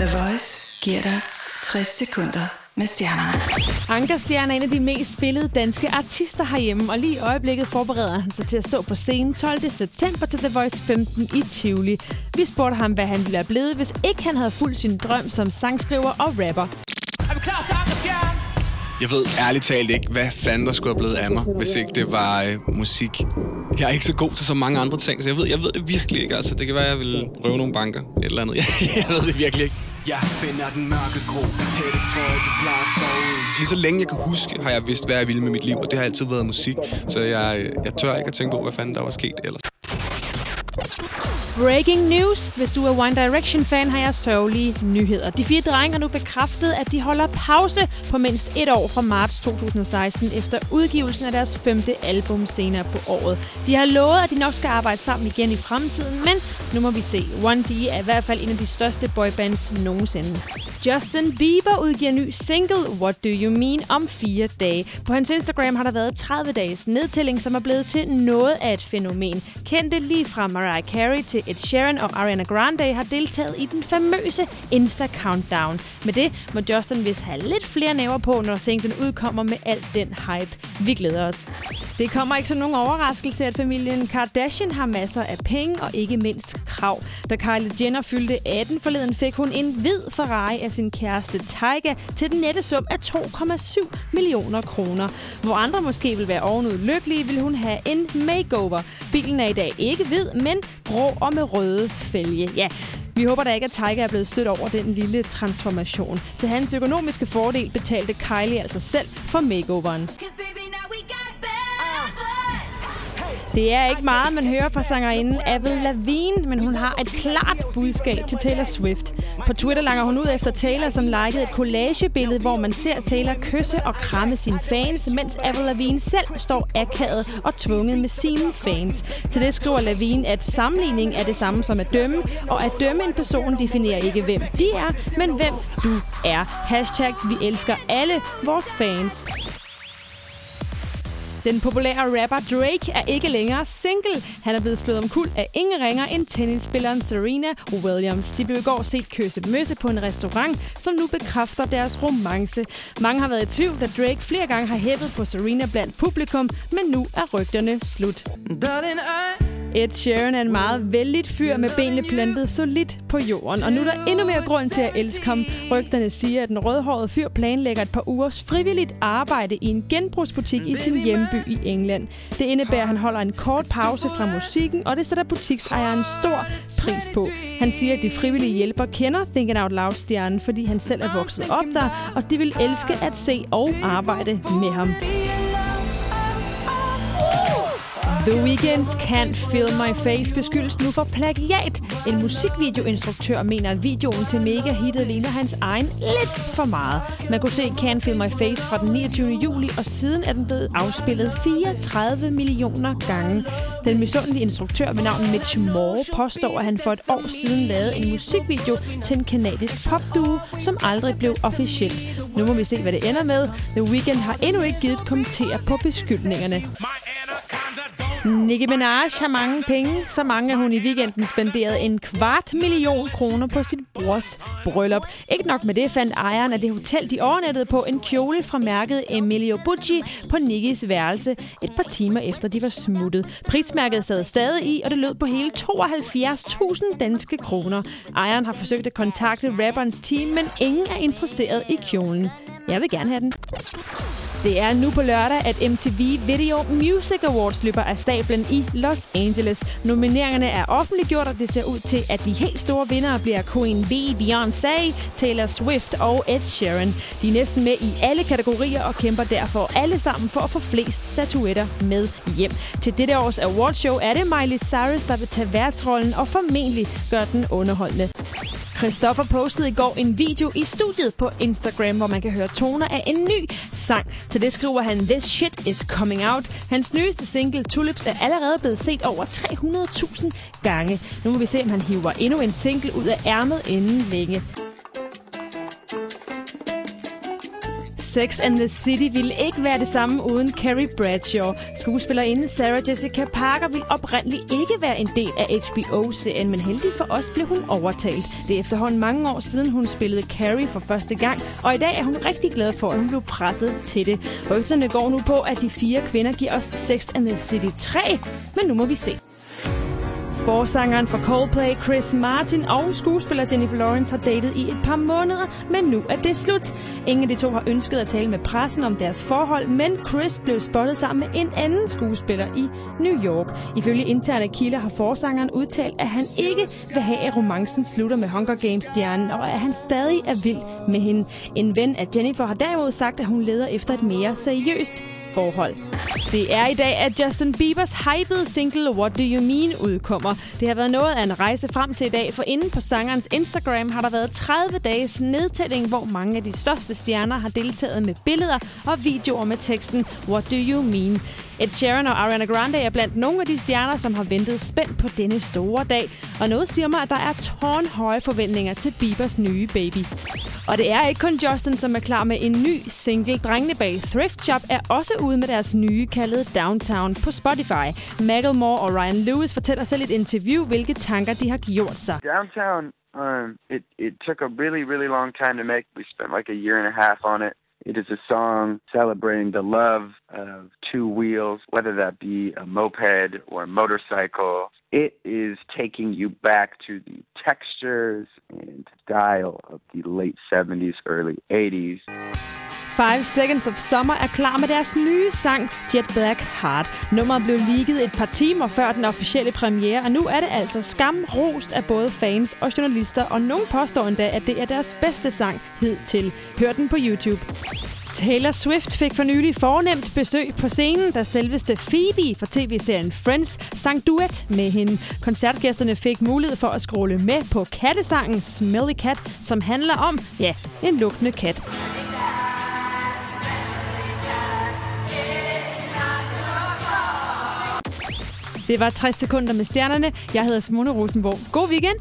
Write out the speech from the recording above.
The Voice giver dig 60 sekunder med stjernerne. Anker Stjerne er en af de mest spillede danske artister herhjemme, og lige i øjeblikket forbereder han sig til at stå på scenen 12. september til The Voice 15 i Tivoli. Vi spurgte ham, hvad han ville have blevet, hvis ikke han havde fulgt sin drøm som sangskriver og rapper. Er vi klar til Anker Stjerne? Jeg ved ærligt talt ikke, hvad fanden der skulle have blevet af mig, hvis ikke det var øh, musik. Jeg er ikke så god til så mange andre ting, så jeg ved, jeg ved det virkelig ikke. Altså, det kan være, at jeg vil røve nogle banker. Et eller andet. jeg ved det virkelig ikke. Jeg finder den mørke grå Hættetrøje, du plejer at sove i Lige så længe jeg kan huske, har jeg vidst, hvad jeg ville med mit liv, og det har altid været musik. Så jeg, jeg tør ikke at tænke på, hvad fanden der var sket ellers. Breaking news! Hvis du er One Direction-fan, har jeg sørgelige nyheder. De fire drenge har nu bekræftet, at de holder pause på mindst et år fra marts 2016 efter udgivelsen af deres femte album senere på året. De har lovet, at de nok skal arbejde sammen igen i fremtiden, men nu må vi se. One D er i hvert fald en af de største boybands nogensinde. Justin Bieber udgiver ny single What Do You Mean om fire dage. På hans Instagram har der været 30 dages nedtælling, som er blevet til noget af et fænomen. Kendte lige fra Mariah Carey til Ed Sheeran og Ariana Grande har deltaget i den famøse Insta-countdown. Med det må Justin vist have lidt flere næver på, når singlen udkommer med al den hype. Vi glæder os. Det kommer ikke som nogen overraskelse, at familien Kardashian har masser af penge og ikke mindst krav. Da Kylie Jenner fyldte 18 forleden, fik hun en hvid Ferrari af sin kæreste Taiga til den nette sum af 2,7 millioner kroner. Hvor andre måske vil være ovenud lykkelige, vil hun have en makeover. Bilen er i dag ikke hvid, men grå og med røde fælge. Ja, vi håber da ikke, at Tiger er blevet stødt over den lille transformation. Til hans økonomiske fordel betalte Kylie altså selv for makeoveren. Det er ikke meget, man hører fra sangerinden Avril Lavigne, men hun har et klart budskab til Taylor Swift. På Twitter langer hun ud efter Taylor, som likede et collagebillede, hvor man ser Taylor kysse og kramme sine fans, mens Avril Lavigne selv står akavet og tvunget med sine fans. Til det skriver Lavigne, at sammenligning er det samme som at dømme, og at dømme en person definerer ikke, hvem de er, men hvem du er. Hashtag, vi elsker alle vores fans. Den populære rapper Drake er ikke længere single. Han er blevet slået om kul af ingen ringer end tennisspilleren Serena Williams. De blev i går set kysse møsse på en restaurant, som nu bekræfter deres romance. Mange har været i tvivl, da Drake flere gange har hæppet på Serena blandt publikum, men nu er rygterne slut. Darling, I Ed Sheeran er en meget vældigt fyr med benene plantet solidt på jorden, og nu er der endnu mere grund til at elske ham. Rygterne siger, at den rødhårede fyr planlægger et par ugers frivilligt arbejde i en genbrugsbutik i sin hjemby i England. Det indebærer, at han holder en kort pause fra musikken, og det sætter butiksejeren stor pris på. Han siger, at de frivillige hjælper kender Thinking Out Loud-stjernen, fordi han selv er vokset op der, og de vil elske at se og arbejde med ham. The Weeknd's Can't Feel My Face beskyldes nu for plagiat. En musikvideoinstruktør mener, at videoen til mega-hittet ligner hans egen lidt for meget. Man kunne se Can't Feel My Face fra den 29. juli, og siden er den blevet afspillet 34 millioner gange. Den misundelige instruktør ved navn Mitch Moore påstår, at han for et år siden lavede en musikvideo til en kanadisk popduo, som aldrig blev officielt. Nu må vi se, hvad det ender med. The Weeknd har endnu ikke givet kommentere på beskyldningerne. Nicki Minaj har mange penge, så mange at hun i weekenden spenderede en kvart million kroner på sit brors bryllup. Ikke nok med det fandt ejeren af det hotel, de overnattede på en kjole fra mærket Emilio Bucci på Nikkis værelse et par timer efter de var smuttet. Prismærket sad stadig i, og det lød på hele 72.000 danske kroner. Ejeren har forsøgt at kontakte rapperens team, men ingen er interesseret i kjolen. Jeg vil gerne have den. Det er nu på lørdag, at MTV Video Music Awards løber af stablen i Los Angeles. Nomineringerne er offentliggjort, og det ser ud til, at de helt store vindere bliver Queen B, Beyoncé, Taylor Swift og Ed Sheeran. De er næsten med i alle kategorier og kæmper derfor alle sammen for at få flest statuetter med hjem. Til dette års awardshow er det Miley Cyrus, der vil tage værtsrollen og formentlig gøre den underholdende. Christoffer postede i går en video i studiet på Instagram, hvor man kan høre toner af en ny sang. Til det skriver han, This shit is coming out. Hans nyeste single, Tulips, er allerede blevet set over 300.000 gange. Nu må vi se, om han hiver endnu en single ud af ærmet inden længe. Sex and the City ville ikke være det samme uden Carrie Bradshaw. Skuespillerinde Sarah Jessica Parker ville oprindeligt ikke være en del af HBO-serien, men heldig for os blev hun overtalt. Det er efterhånden mange år siden, hun spillede Carrie for første gang, og i dag er hun rigtig glad for, at hun blev presset til det. Rygterne går nu på, at de fire kvinder giver os Sex and the City 3, men nu må vi se. Forsangeren for Coldplay, Chris Martin og skuespiller Jennifer Lawrence har datet i et par måneder, men nu er det slut. Ingen af de to har ønsket at tale med pressen om deres forhold, men Chris blev spottet sammen med en anden skuespiller i New York. Ifølge interne kilder har forsangeren udtalt, at han ikke vil have, at romancen slutter med Hunger Games-stjernen, og at han stadig er vild med hende. En ven af Jennifer har derimod sagt, at hun leder efter et mere seriøst forhold. Det er i dag, at Justin Biebers hypede single What Do You Mean udkommer. Det har været noget af en rejse frem til i dag, for inden på sangerens Instagram har der været 30 dages nedtælling, hvor mange af de største stjerner har deltaget med billeder og videoer med teksten What Do You Mean. Ed Sheeran og Ariana Grande er blandt nogle af de stjerner, som har ventet spændt på denne store dag. Og noget siger mig, at der er tårnhøje forventninger til Biebers nye baby. Og det er ikke kun Justin, som er klar med en ny single. Drengene bag Thrift Shop er også ude med deres nye, kaldet Downtown på Spotify. Macklemore og Ryan Lewis fortæller selv et interview, hvilke tanker de har gjort sig. Downtown, um, it, it took a really, really long time to make. We spent like a year and a half on it. It is a song celebrating the love of two wheels, whether that be a moped or a motorcycle. It is taking you back to the textures and style of the late 70s, early 80s. 5 Seconds of Summer er klar med deres nye sang Jet Black Heart. Nummeret blev leaget et par timer før den officielle premiere, og nu er det altså skamrost af både fans og journalister, og nogen påstår endda, at det er deres bedste sang hidtil. Hør den på YouTube. Taylor Swift fik for nylig fornemt besøg på scenen, da selveste Phoebe fra tv-serien Friends sang duet med hende. Koncertgæsterne fik mulighed for at scrolle med på kattesangen Smelly Cat, som handler om, ja, en lugtende kat. Det var 60 sekunder med stjernerne. Jeg hedder Simone Rosenborg. God weekend!